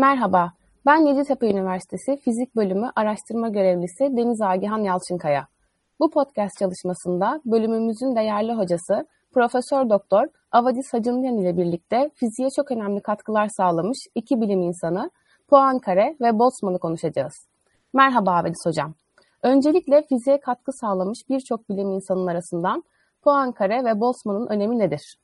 Merhaba, ben Yeditepe Üniversitesi Fizik Bölümü Araştırma Görevlisi Deniz Agihan Yalçınkaya. Bu podcast çalışmasında bölümümüzün değerli hocası Profesör Doktor Avadis Hacınyan ile birlikte fiziğe çok önemli katkılar sağlamış iki bilim insanı Poincare ve Boltzmann'ı konuşacağız. Merhaba Avadis Hocam. Öncelikle fiziğe katkı sağlamış birçok bilim insanının arasından Poincare ve Boltzmann'ın önemi nedir?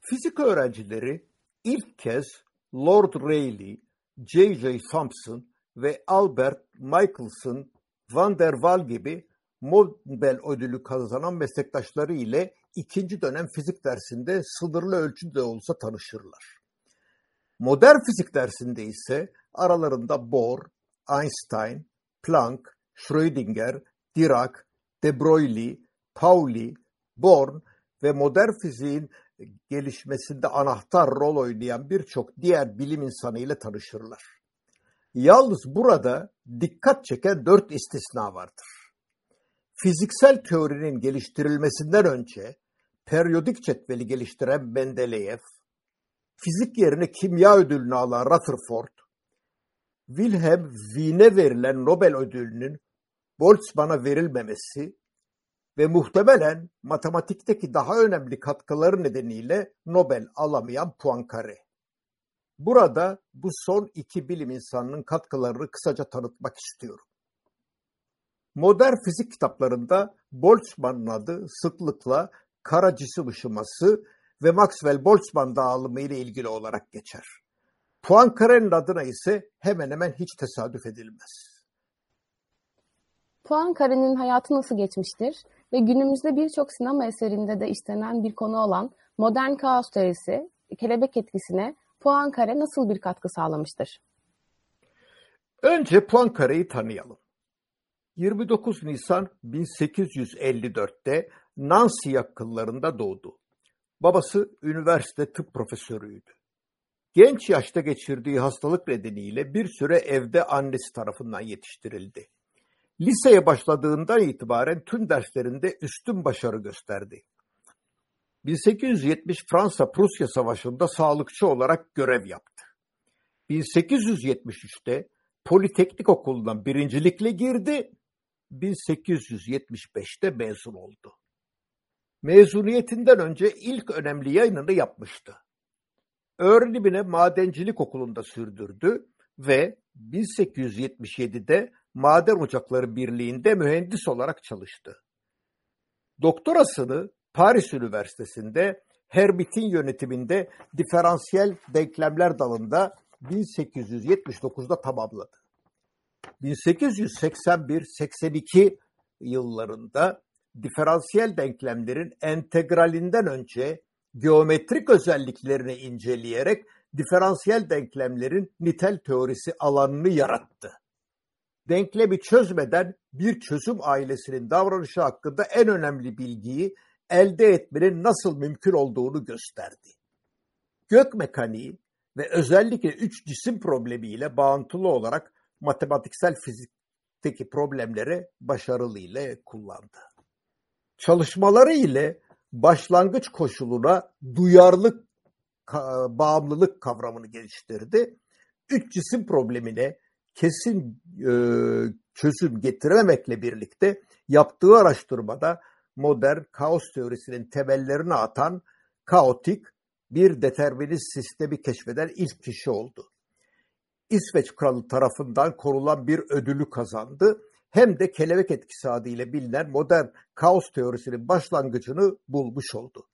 Fizik öğrencileri ilk kez Lord Rayleigh, J.J. Thomson ve Albert Michelson van der Waal gibi Nobel ödülü kazanan meslektaşları ile ikinci dönem fizik dersinde sınırlı ölçüde olsa tanışırlar. Modern fizik dersinde ise aralarında Bohr, Einstein, Planck, Schrödinger, Dirac, de Broglie, Pauli, Born ve modern fiziğin gelişmesinde anahtar rol oynayan birçok diğer bilim insanı ile tanışırlar. Yalnız burada dikkat çeken dört istisna vardır. Fiziksel teorinin geliştirilmesinden önce periyodik cetveli geliştiren Mendeleev, fizik yerine kimya ödülünü alan Rutherford, Wilhelm Wien'e verilen Nobel ödülünün Boltzmann'a verilmemesi ve muhtemelen matematikteki daha önemli katkıları nedeniyle Nobel alamayan Poincaré. Burada bu son iki bilim insanının katkılarını kısaca tanıtmak istiyorum. Modern fizik kitaplarında Boltzmann'ın adı sıklıkla kara cisim ışıması ve Maxwell-Boltzmann dağılımı ile ilgili olarak geçer. Poincaré'nin adına ise hemen hemen hiç tesadüf edilmez. Poincaré'nin hayatı nasıl geçmiştir ve günümüzde birçok sinema eserinde de işlenen bir konu olan modern kaos teorisi, kelebek etkisine Poincaré nasıl bir katkı sağlamıştır? Önce Poincaré'yi tanıyalım. 29 Nisan 1854'te Nancy yakınlarında doğdu. Babası üniversite tıp profesörüydü. Genç yaşta geçirdiği hastalık nedeniyle bir süre evde annesi tarafından yetiştirildi. Liseye başladığından itibaren tüm derslerinde üstün başarı gösterdi. 1870 Fransa-Prusya Savaşı'nda sağlıkçı olarak görev yaptı. 1873'te Politeknik Okulu'na birincilikle girdi, 1875'te mezun oldu. Mezuniyetinden önce ilk önemli yayınını yapmıştı. Öğrenimine madencilik okulunda sürdürdü ve 1877'de Maden Ocakları Birliği'nde mühendis olarak çalıştı. Doktorasını Paris Üniversitesi'nde Hermit'in yönetiminde diferansiyel denklemler dalında 1879'da tamamladı. 1881-82 yıllarında diferansiyel denklemlerin entegralinden önce geometrik özelliklerini inceleyerek diferansiyel denklemlerin nitel teorisi alanını yarattı. Denklemi çözmeden bir çözüm ailesinin davranışı hakkında en önemli bilgiyi elde etmenin nasıl mümkün olduğunu gösterdi. Gök mekaniği ve özellikle üç cisim problemiyle bağıntılı olarak matematiksel fizikteki problemleri başarılı ile kullandı. Çalışmaları ile başlangıç koşuluna duyarlılık, bağımlılık kavramını geliştirdi. Üç cisim problemine kesin e, çözüm getirememekle birlikte yaptığı araştırmada modern kaos teorisinin temellerini atan kaotik bir determinist sistemi keşfeden ilk kişi oldu. İsveç kralı tarafından korulan bir ödülü kazandı. Hem de kelebek etkisi adıyla bilinen modern kaos teorisinin başlangıcını bulmuş oldu.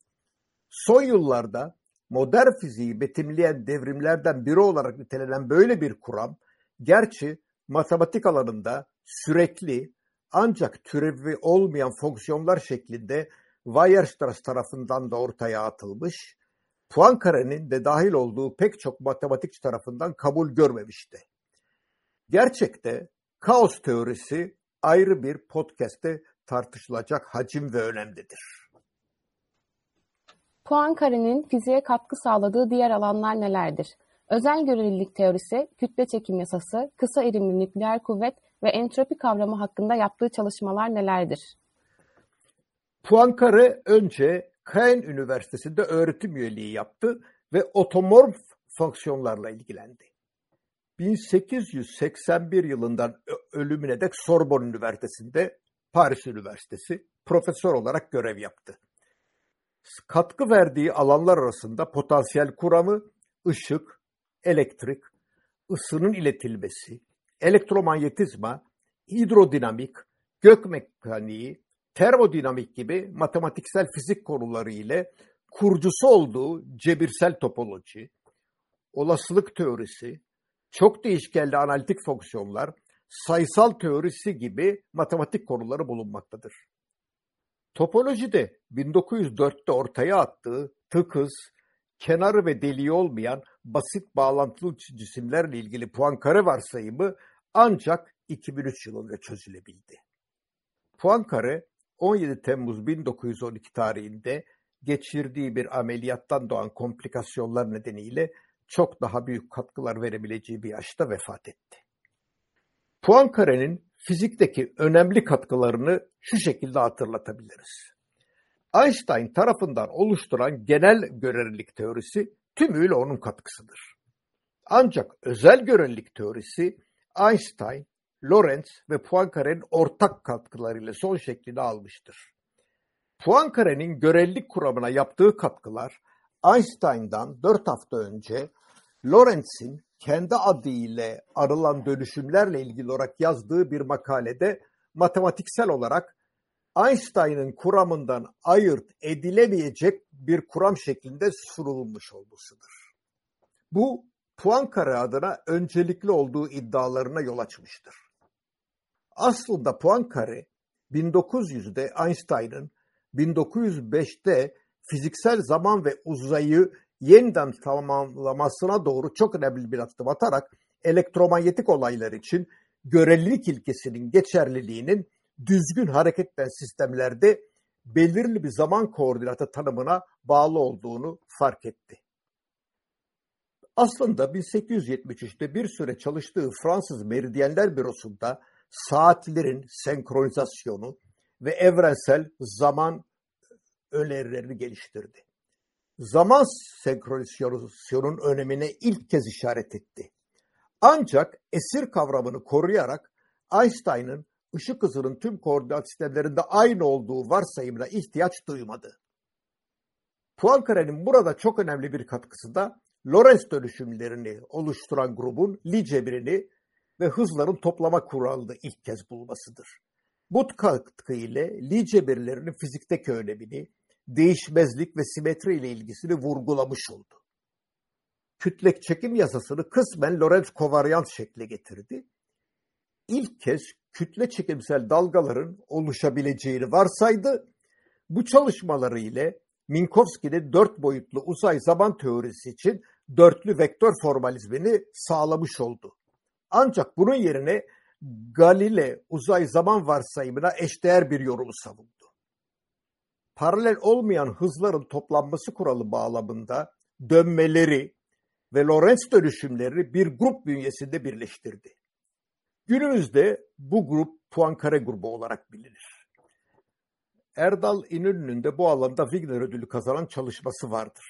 Son yıllarda modern fiziği betimleyen devrimlerden biri olarak nitelenen böyle bir kuram, gerçi matematik alanında sürekli ancak türevi olmayan fonksiyonlar şeklinde Weierstrass tarafından da ortaya atılmış, Poincaré'nin de dahil olduğu pek çok matematikçi tarafından kabul görmemişti. Gerçekte kaos teorisi ayrı bir podcast'te tartışılacak hacim ve önemlidir. Poincaré'nin fiziğe katkı sağladığı diğer alanlar nelerdir? Özel görelilik teorisi, kütle çekim yasası, kısa erimli nükleer kuvvet ve entropi kavramı hakkında yaptığı çalışmalar nelerdir? Poincaré önce Caen Üniversitesi'nde öğretim üyeliği yaptı ve otomorf fonksiyonlarla ilgilendi. 1881 yılından ölümüne dek Sorbonne Üniversitesi'nde Paris Üniversitesi profesör olarak görev yaptı. Katkı verdiği alanlar arasında potansiyel kuramı, ışık, elektrik, ısının iletilmesi, elektromanyetizma, hidrodinamik, gök mekaniği, termodinamik gibi matematiksel fizik konuları ile kurucusu olduğu cebirsel topoloji, olasılık teorisi, çok değişkenli analitik fonksiyonlar, sayısal teorisi gibi matematik konuları bulunmaktadır. Topolojide 1904'te ortaya attığı tıkız, kenarı ve deliği olmayan basit bağlantılı cisimlerle ilgili Poincare varsayımı ancak 2003 yılında çözülebildi. Poincare 17 Temmuz 1912 tarihinde geçirdiği bir ameliyattan doğan komplikasyonlar nedeniyle çok daha büyük katkılar verebileceği bir yaşta vefat etti. Poincare'nin fizikteki önemli katkılarını şu şekilde hatırlatabiliriz. Einstein tarafından oluşturan genel görelilik teorisi tümüyle onun katkısıdır. Ancak özel görelilik teorisi Einstein, Lorentz ve Poincare'nin ortak katkılarıyla son şeklini almıştır. Poincare'nin görelilik kuramına yaptığı katkılar Einstein'dan 4 hafta önce Lorentz'in kendi adı ile arılan dönüşümlerle ilgili olarak yazdığı bir makalede matematiksel olarak Einstein'ın kuramından ayırt edilemeyecek bir kuram şeklinde sunulmuş olmasıdır. Bu Poincare adına öncelikli olduğu iddialarına yol açmıştır. Aslında Poincare 1900'de Einstein'ın 1905'te fiziksel zaman ve uzayı yeniden tamamlamasına doğru çok önemli bir adım atarak elektromanyetik olaylar için görelilik ilkesinin geçerliliğinin düzgün hareket eden sistemlerde belirli bir zaman koordinatı tanımına bağlı olduğunu fark etti. Aslında 1873'te bir süre çalıştığı Fransız Meridyenler Bürosu'nda saatlerin senkronizasyonu ve evrensel zaman önerilerini geliştirdi. Zaman senkronizasyonun önemine ilk kez işaret etti. Ancak esir kavramını koruyarak Einstein'ın ışık hızının tüm koordinat sistemlerinde aynı olduğu varsayımına ihtiyaç duymadı. Poincare'nin burada çok önemli bir katkısı da Lorentz dönüşümlerini oluşturan grubun Lie cebirini ve hızların toplama kuralını ilk kez bulmasıdır. Bu katkı ile Lie cebirlerinin fizikteki önemini, değişmezlik ve simetri ile ilgisini vurgulamış oldu. Kütle çekim yasasını kısmen Lorentz kovaryant şekle getirdi. İlk kez kütle çekimsel dalgaların oluşabileceğini varsaydı. Bu çalışmaları ile Minkowski'nin dört boyutlu uzay zaman teorisi için dörtlü vektör formalizmini sağlamış oldu. Ancak bunun yerine Galile uzay zaman varsayımına eşdeğer bir yorumu savundu. Paralel olmayan hızların toplanması kuralı bağlamında dönmeleri ve Lorentz dönüşümleri bir grup bünyesinde birleştirdi. Günümüzde bu grup Poincare grubu olarak bilinir. Erdal İnönü'nün de bu alanda Wigner ödülü kazanan çalışması vardır.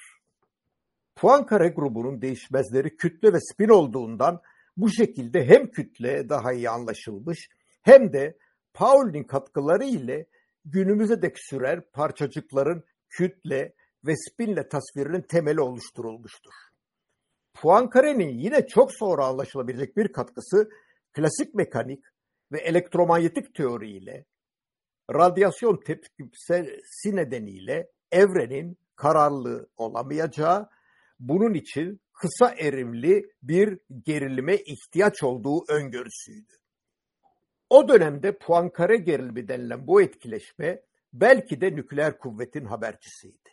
Poincare grubunun değişmezleri kütle ve spin olduğundan bu şekilde hem kütle daha iyi anlaşılmış hem de Pauli'nin katkıları ile günümüze dek sürer parçacıkların kütle ve spinle tasvirinin temeli oluşturulmuştur. Poincare'nin yine çok sonra anlaşılabilecek bir katkısı klasik mekanik ve elektromanyetik teoriyle radyasyon tepkisi nedeniyle evrenin kararlı olamayacağı, bunun için kısa erimli bir gerilime ihtiyaç olduğu öngörüsüydü. O dönemde Poincare gerilimi denilen bu etkileşme belki de nükleer kuvvetin habercisiydi.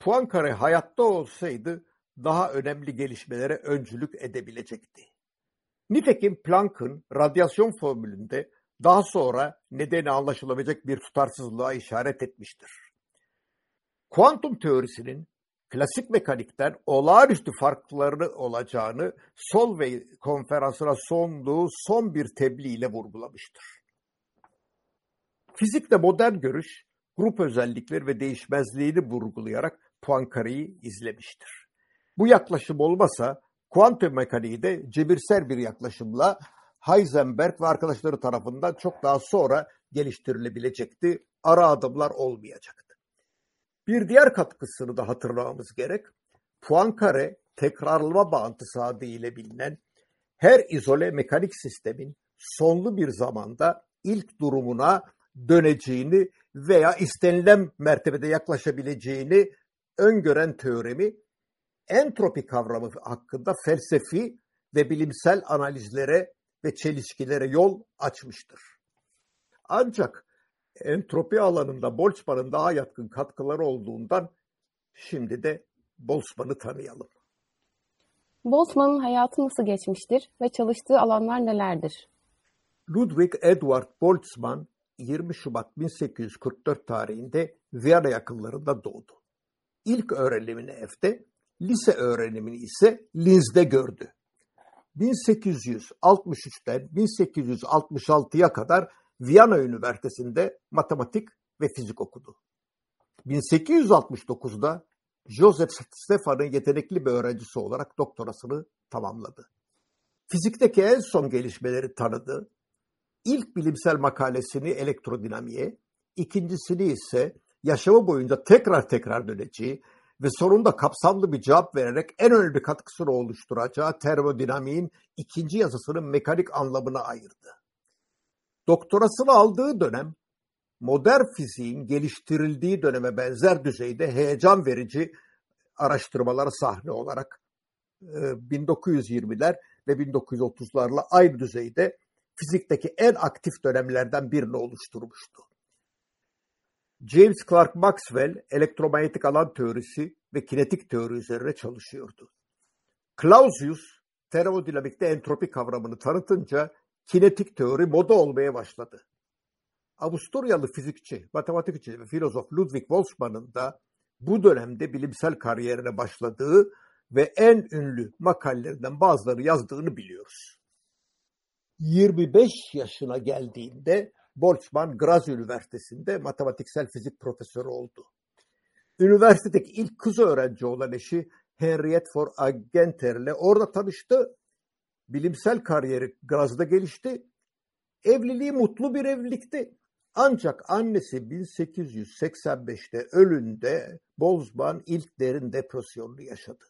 Poincare hayatta olsaydı daha önemli gelişmelere öncülük edebilecekti. Nitekim Planck'ın radyasyon formülünde daha sonra nedeni anlaşılamayacak bir tutarsızlığa işaret etmiştir. Kuantum teorisinin klasik mekanikten olağanüstü farklarını olacağını Solvay konferansına sunduğu son bir tebliğ ile vurgulamıştır. Fizikte modern görüş, grup özellikleri ve değişmezliğini vurgulayarak Poincare'yi izlemiştir. Bu yaklaşım olmasa Kuantum mekaniği de cebirsel bir yaklaşımla Heisenberg ve arkadaşları tarafından çok daha sonra geliştirilebilecekti. Ara adımlar olmayacaktı. Bir diğer katkısını da hatırlamamız gerek. Poincare tekrarlama bağıntısı adı ile bilinen her izole mekanik sistemin sonlu bir zamanda ilk durumuna döneceğini veya istenilen mertebede yaklaşabileceğini öngören teoremi entropi kavramı hakkında felsefi ve bilimsel analizlere ve çelişkilere yol açmıştır. Ancak entropi alanında Boltzmann'ın daha yatkın katkıları olduğundan şimdi de Boltzmann'ı tanıyalım. Boltzmann'ın hayatı nasıl geçmiştir ve çalıştığı alanlar nelerdir? Ludwig Edward Boltzmann 20 Şubat 1844 tarihinde Viyana yakınlarında doğdu. İlk öğrenimini F'de, lise öğrenimini ise Linz'de gördü. 1863'ten 1866'ya kadar Viyana Üniversitesi'nde matematik ve fizik okudu. 1869'da Joseph Stefan'ın yetenekli bir öğrencisi olarak doktorasını tamamladı. Fizikteki en son gelişmeleri tanıdı. İlk bilimsel makalesini elektrodinamiğe, ikincisini ise yaşamı boyunca tekrar tekrar döneceği ve sonunda kapsamlı bir cevap vererek en önemli katkısını oluşturacağı termodinamiğin ikinci yazısının mekanik anlamına ayırdı. Doktorasını aldığı dönem modern fiziğin geliştirildiği döneme benzer düzeyde heyecan verici araştırmalara sahne olarak 1920'ler ve 1930'larla aynı düzeyde fizikteki en aktif dönemlerden birini oluşturmuştu. James Clerk Maxwell elektromanyetik alan teorisi ve kinetik teori üzerine çalışıyordu. Clausius termodinamikte entropi kavramını tanıtınca kinetik teori moda olmaya başladı. Avusturyalı fizikçi, matematikçi ve filozof Ludwig Boltzmann'ın da bu dönemde bilimsel kariyerine başladığı ve en ünlü makalelerinden bazıları yazdığını biliyoruz. 25 yaşına geldiğinde Boltzmann Graz Üniversitesi'nde matematiksel fizik profesörü oldu. Üniversitedeki ilk kız öğrenci olan eşi Henriette for Agenter ile orada tanıştı. Bilimsel kariyeri Graz'da gelişti. Evliliği mutlu bir evlilikti. Ancak annesi 1885'te ölünde Boltzmann ilk derin depresyonunu yaşadı.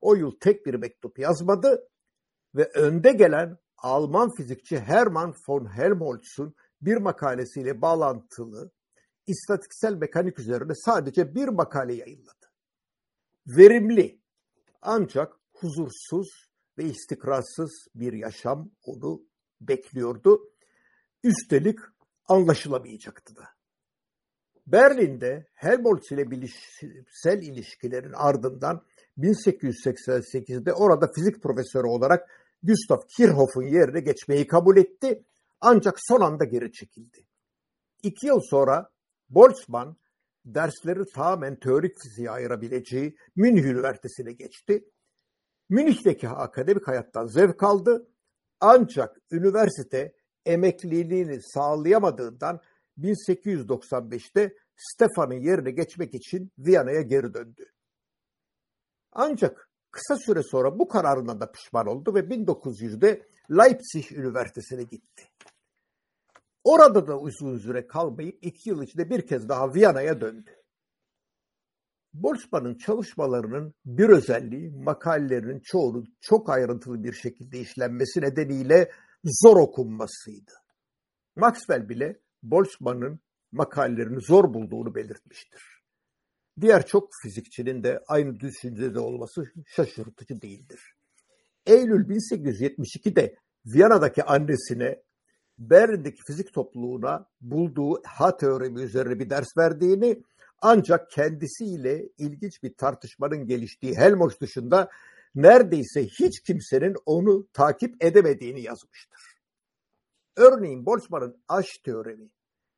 O yıl tek bir mektup yazmadı ve önde gelen Alman fizikçi Hermann von Helmholtz'un bir makalesiyle bağlantılı istatistiksel mekanik üzerine sadece bir makale yayınladı. Verimli ancak huzursuz ve istikrarsız bir yaşam onu bekliyordu. Üstelik anlaşılamayacaktı da. Berlin'de Helmholtz ile bilimsel ilişkilerin ardından 1888'de orada fizik profesörü olarak Gustav Kirchhoff'un yerine geçmeyi kabul etti ancak son anda geri çekildi. İki yıl sonra Boltzmann dersleri tamamen teorik fiziğe ayırabileceği Münih Üniversitesi'ne geçti. Münih'teki akademik hayattan zevk aldı ancak üniversite emekliliğini sağlayamadığından 1895'te Stefan'ın yerine geçmek için Viyana'ya geri döndü. Ancak kısa süre sonra bu kararından da pişman oldu ve 1900'de Leipzig Üniversitesi'ne gitti. Orada da uzun süre kalmayıp iki yıl içinde bir kez daha Viyana'ya döndü. Boltzmann'ın çalışmalarının bir özelliği makalelerinin çoğunun çok ayrıntılı bir şekilde işlenmesi nedeniyle zor okunmasıydı. Maxwell bile Boltzmann'ın makalelerini zor bulduğunu belirtmiştir. Diğer çok fizikçinin de aynı düşüncede olması şaşırtıcı değildir. Eylül 1872'de Viyana'daki annesine Berlin'deki fizik topluluğuna bulduğu H teoremi üzerine bir ders verdiğini ancak kendisiyle ilginç bir tartışmanın geliştiği Helmholtz dışında neredeyse hiç kimsenin onu takip edemediğini yazmıştır. Örneğin Boltzmann'ın H teoremi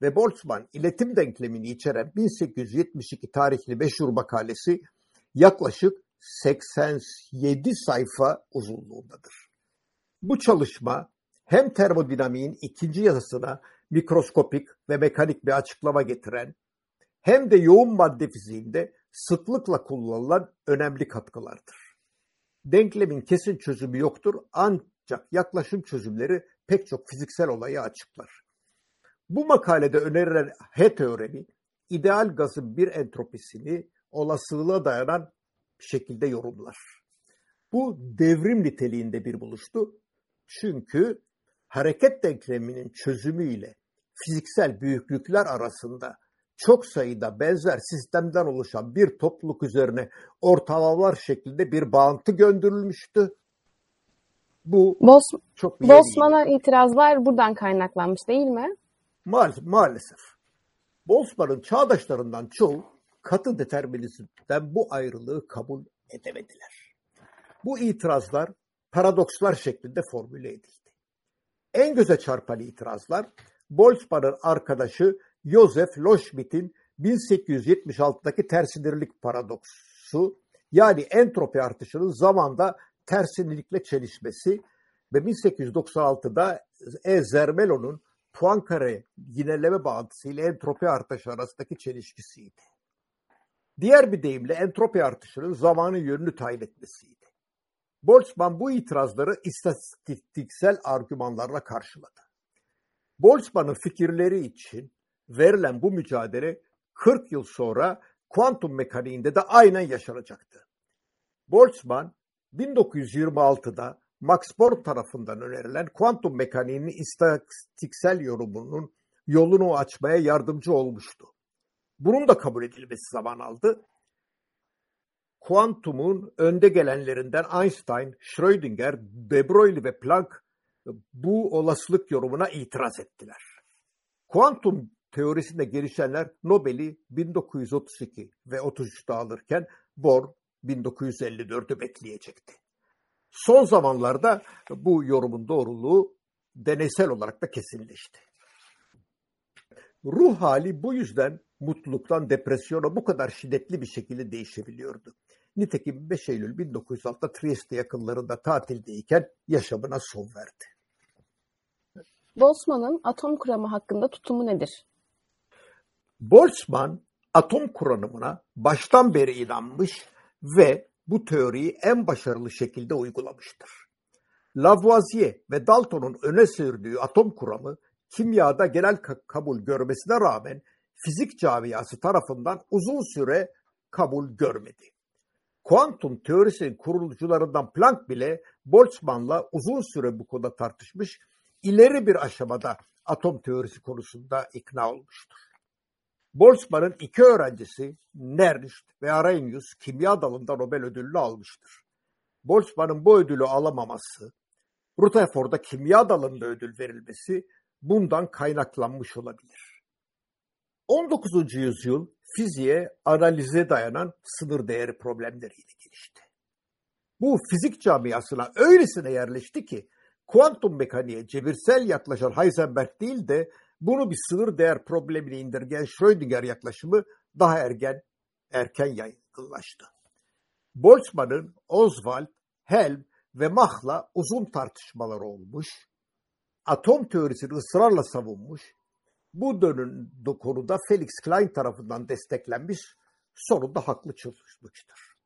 ve Boltzmann iletim denklemini içeren 1872 tarihli meşhur makalesi yaklaşık 87 sayfa uzunluğundadır. Bu çalışma hem termodinamiğin ikinci yazısına mikroskopik ve mekanik bir açıklama getiren hem de yoğun madde fiziğinde sıklıkla kullanılan önemli katkılardır. Denklemin kesin çözümü yoktur ancak yaklaşım çözümleri pek çok fiziksel olayı açıklar. Bu makalede önerilen H teoremi ideal gazın bir entropisini olasılığa dayanan bir şekilde yorumlar. Bu devrim niteliğinde bir buluştu. Çünkü hareket denkleminin çözümüyle fiziksel büyüklükler arasında çok sayıda benzer sistemden oluşan bir topluluk üzerine ortalamalar şeklinde bir bağıntı gönderilmiştü. Bu Bos çok Boltzmann'a itirazlar buradan kaynaklanmış değil mi? Maalesef. maalesef. Boltzmann'ın çağdaşlarından çoğu katı determinizmden bu ayrılığı kabul edemediler. Bu itirazlar paradokslar şeklinde formüle edildi. En göze çarpan itirazlar Boltzmann'ın arkadaşı Joseph Loschmidt'in 1876'daki tersinirlik paradoksu yani entropi artışının zamanda tersinirlikle çelişmesi ve 1896'da E. Zermelo'nun Poincare yineleme bağıntısı ile entropi artışı arasındaki çelişkisiydi. Diğer bir deyimle entropi artışının zamanın yönünü tayin etmesiydi. Boltzmann bu itirazları istatistiksel argümanlarla karşıladı. Boltzmann'ın fikirleri için verilen bu mücadele 40 yıl sonra kuantum mekaniğinde de aynen yaşanacaktı. Boltzmann 1926'da Max Born tarafından önerilen kuantum mekaniğinin istatistiksel yorumunun yolunu açmaya yardımcı olmuştu. Bunun da kabul edilmesi zaman aldı. Kuantumun önde gelenlerinden Einstein, Schrödinger, De Broglie ve Planck bu olasılık yorumuna itiraz ettiler. Kuantum teorisinde gelişenler Nobel'i 1932 ve 33'te alırken Bohr 1954'ü bekleyecekti. Son zamanlarda bu yorumun doğruluğu deneysel olarak da kesinleşti. Ruh hali bu yüzden mutluluktan depresyona bu kadar şiddetli bir şekilde değişebiliyordu. Nitekim 5 Eylül 1906'da Trieste yakınlarında tatildeyken yaşamına son verdi. Boltzmann'ın atom kuramı hakkında tutumu nedir? Boltzmann atom kuramına baştan beri inanmış ve bu teoriyi en başarılı şekilde uygulamıştır. Lavoisier ve Dalton'un öne sürdüğü atom kuramı kimyada genel kabul görmesine rağmen fizik camiası tarafından uzun süre kabul görmedi. Kuantum teorisinin kurulucularından Planck bile Boltzmann'la uzun süre bu konuda tartışmış, ileri bir aşamada atom teorisi konusunda ikna olmuştur. Boltzmann'ın iki öğrencisi Nernst ve Arrhenius kimya dalında Nobel ödülünü almıştır. Boltzmann'ın bu ödülü alamaması, Rutherford'a kimya dalında ödül verilmesi bundan kaynaklanmış olabilir. 19. yüzyıl fiziğe analize dayanan sınır değeri problemleriyle gelişti. Bu fizik camiasına öylesine yerleşti ki kuantum mekaniğe cebirsel yaklaşan Heisenberg değil de bunu bir sınır değer problemine indirgen Schrödinger yaklaşımı daha erken erken yaygınlaştı. Boltzmann'ın Oswald, Helm ve Mach'la uzun tartışmalar olmuş, atom teorisini ısrarla savunmuş, bu dönüm konuda Felix Klein tarafından desteklenmiş, sonunda haklı çıkmıştır.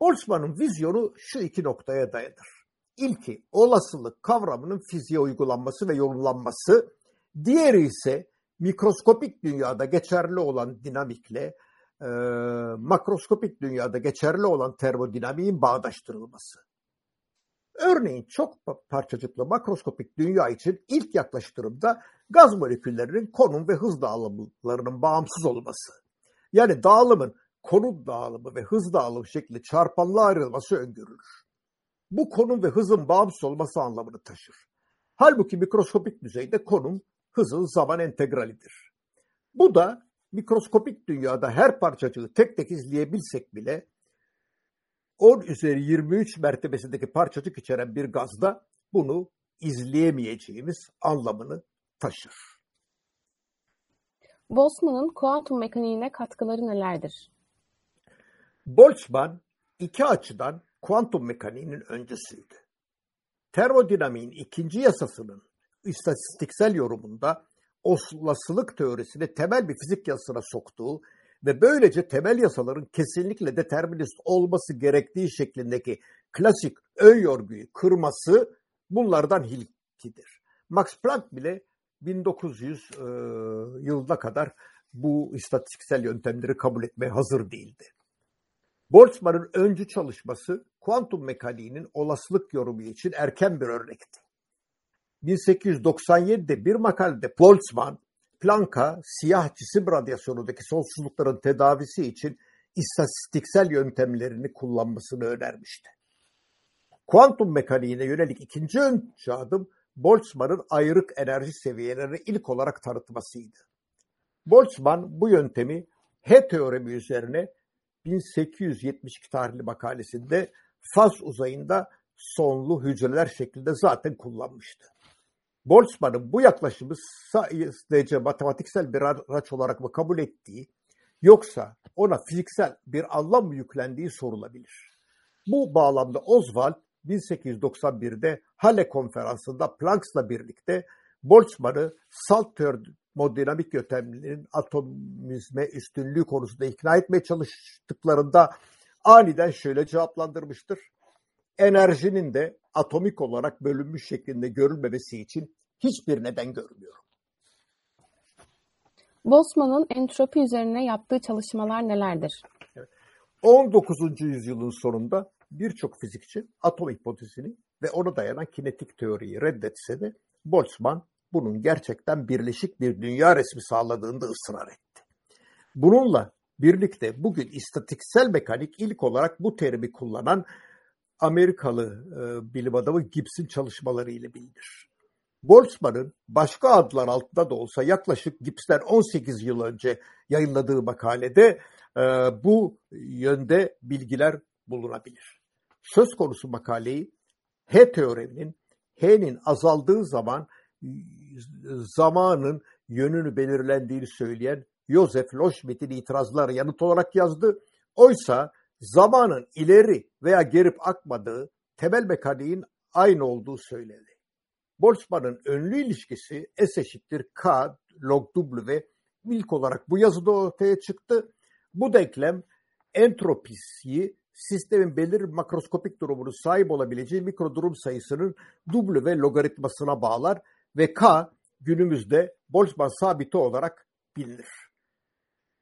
Boltzmann'ın vizyonu şu iki noktaya dayanır. İlki olasılık kavramının fiziğe uygulanması ve yorumlanması, diğeri ise mikroskopik dünyada geçerli olan dinamikle e, makroskopik dünyada geçerli olan termodinamiğin bağdaştırılması. Örneğin çok parçacıklı makroskopik dünya için ilk yaklaştırımda gaz moleküllerinin konum ve hız dağılımlarının bağımsız olması. Yani dağılımın konum dağılımı ve hız dağılımı şeklinde çarpanlığa ayrılması öngörülür. Bu konum ve hızın bağımsız olması anlamını taşır. Halbuki mikroskopik düzeyde konum hızın zaman entegralidir. Bu da mikroskopik dünyada her parçacığı tek tek izleyebilsek bile 10 üzeri 23 mertebesindeki parçacık içeren bir gazda bunu izleyemeyeceğimiz anlamını taşır. Boltzmann'ın kuantum mekaniğine katkıları nelerdir? Boltzmann iki açıdan kuantum mekaniğinin öncüsüydü. Termodinamiğin ikinci yasasının istatistiksel yorumunda olasılık teorisini temel bir fizik yasasına soktuğu ve böylece temel yasaların kesinlikle determinist olması gerektiği şeklindeki klasik ön yorguyu kırması bunlardan hilkidir. Max Planck bile 1900 e, yılına kadar bu istatistiksel yöntemleri kabul etmeye hazır değildi. Boltzmann'ın öncü çalışması kuantum mekaniğinin olasılık yorumu için erken bir örnekti. 1897'de bir makalede Boltzmann, Planck'a siyah cisim radyasyonundaki sonsuzlukların tedavisi için istatistiksel yöntemlerini kullanmasını önermişti. Kuantum mekaniğine yönelik ikinci öncü adım Boltzmann'ın ayrık enerji seviyelerini ilk olarak tanıtmasıydı. Boltzmann bu yöntemi H teoremi üzerine 1872 tarihli makalesinde faz uzayında sonlu hücreler şeklinde zaten kullanmıştı. Boltzmann'ın bu yaklaşımı sadece matematiksel bir araç olarak mı kabul ettiği yoksa ona fiziksel bir anlam mı yüklendiği sorulabilir. Bu bağlamda Oswald 1891'de Halle konferansında Planck'la birlikte Boltzmann'ı salt termodinamik yöntemlerin atomizme üstünlüğü konusunda ikna etmeye çalıştıklarında aniden şöyle cevaplandırmıştır. Enerjinin de atomik olarak bölünmüş şeklinde görülmemesi için hiçbir neden görmüyorum. Boltzmann'ın entropi üzerine yaptığı çalışmalar nelerdir? 19. yüzyılın sonunda birçok fizikçi atom hipotezini ve ona dayanan kinetik teoriyi reddetse de Boltzmann bunun gerçekten birleşik bir dünya resmi sağladığında ısrar etti. Bununla birlikte bugün istatiksel mekanik ilk olarak bu terimi kullanan Amerikalı e, bilim adamı Gibbs'in çalışmaları ile bilinir. Boltzmann'ın başka adlar altında da olsa yaklaşık Gibbs'ten 18 yıl önce yayınladığı makalede e, bu yönde bilgiler bulunabilir. Söz konusu makaleyi H teoreminin H'nin azaldığı zaman zamanın yönünü belirlendiğini söyleyen Joseph Loschmidt'in itirazları yanıt olarak yazdı. Oysa zamanın ileri veya gerip akmadığı temel mekaniğin aynı olduğu söyledi. Boltzmann'ın önlü ilişkisi S eşittir K log W ilk olarak bu yazıda ortaya çıktı. Bu denklem entropisiyi sistemin belirli makroskopik durumunu sahip olabileceği mikro durum sayısının W logaritmasına bağlar ve K günümüzde Boltzmann sabiti olarak bilinir.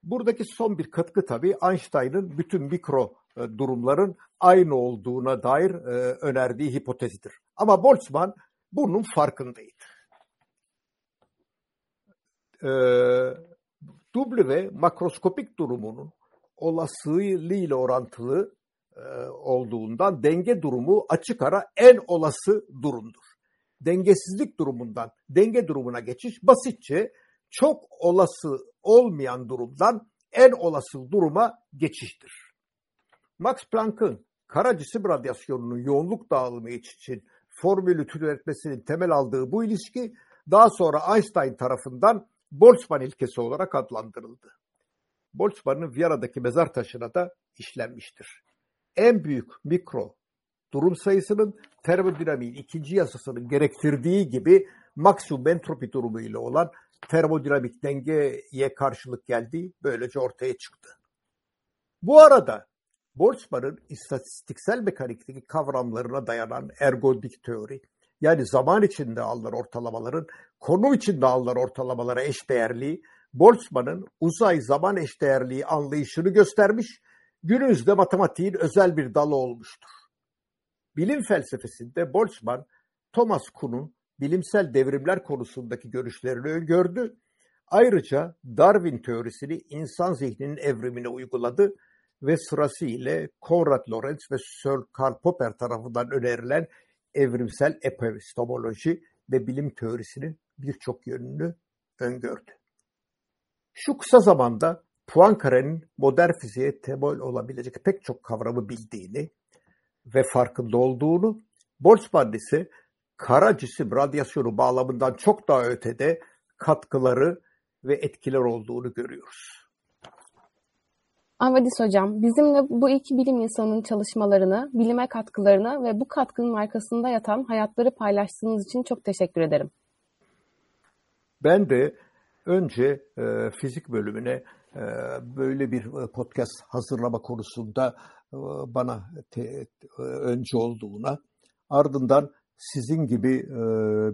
Buradaki son bir katkı tabii Einstein'ın bütün mikro e, durumların aynı olduğuna dair e, önerdiği hipotezidir. Ama Boltzmann bunun farkındaydı. E, w makroskopik durumunun olasılığıyla orantılı olduğundan denge durumu açık ara en olası durumdur. Dengesizlik durumundan denge durumuna geçiş basitçe çok olası olmayan durumdan en olası duruma geçiştir. Max Planck'ın kara cisim radyasyonunun yoğunluk dağılımı için formülü türetmesinin temel aldığı bu ilişki daha sonra Einstein tarafından Boltzmann ilkesi olarak adlandırıldı. Boltzmann'ın Viyana'daki mezar taşına da işlenmiştir. En büyük mikro durum sayısının termodinamiğin ikinci yasasının gerektirdiği gibi maksimum entropi durumu ile olan termodinamik dengeye karşılık geldiği böylece ortaya çıktı. Bu arada Boltzmann'ın istatistiksel mekanikteki kavramlarına dayanan ergodik teori, yani zaman içinde alınan ortalamaların konum içinde alınan ortalamalara eşdeğerliği, Boltzmann'ın uzay zaman eşdeğerliği anlayışını göstermiş, günümüzde matematiğin özel bir dalı olmuştur. Bilim felsefesinde Boltzmann, Thomas Kuhn'un bilimsel devrimler konusundaki görüşlerini öngördü. Ayrıca Darwin teorisini insan zihninin evrimine uyguladı ve sırası ile Konrad Lorenz ve Sir Karl Popper tarafından önerilen evrimsel epistemoloji ve bilim teorisinin birçok yönünü öngördü. Şu kısa zamanda Poincaré'nin modern fiziğe temel olabilecek pek çok kavramı bildiğini ve farkında olduğunu, Boltzmann ise kara cisim radyasyonu bağlamından çok daha ötede katkıları ve etkiler olduğunu görüyoruz. Avadis Hocam, bizimle bu iki bilim insanının çalışmalarını, bilime katkılarını ve bu katkının arkasında yatan hayatları paylaştığınız için çok teşekkür ederim. Ben de önce e, fizik bölümüne böyle bir podcast hazırlama konusunda bana te, önce olduğuna, ardından sizin gibi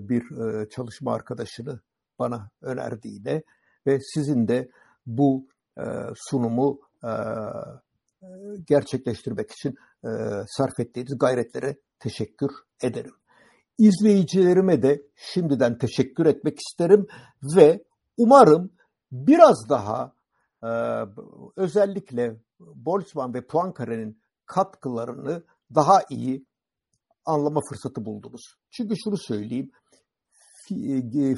bir çalışma arkadaşını bana önerdiğine ve sizin de bu sunumu gerçekleştirmek için sarf ettiğiniz gayretlere teşekkür ederim. İzleyicilerime de şimdiden teşekkür etmek isterim ve umarım biraz daha özellikle Boltzmann ve Poincaré'nin katkılarını daha iyi anlama fırsatı buldunuz. Çünkü şunu söyleyeyim,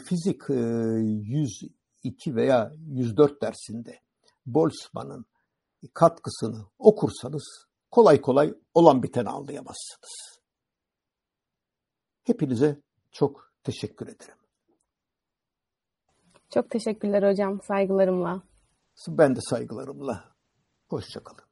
fizik 102 veya 104 dersinde Boltzmann'ın katkısını okursanız kolay kolay olan biteni anlayamazsınız. Hepinize çok teşekkür ederim. Çok teşekkürler hocam. Saygılarımla. Ben de saygılarımla. Hoşçakalın.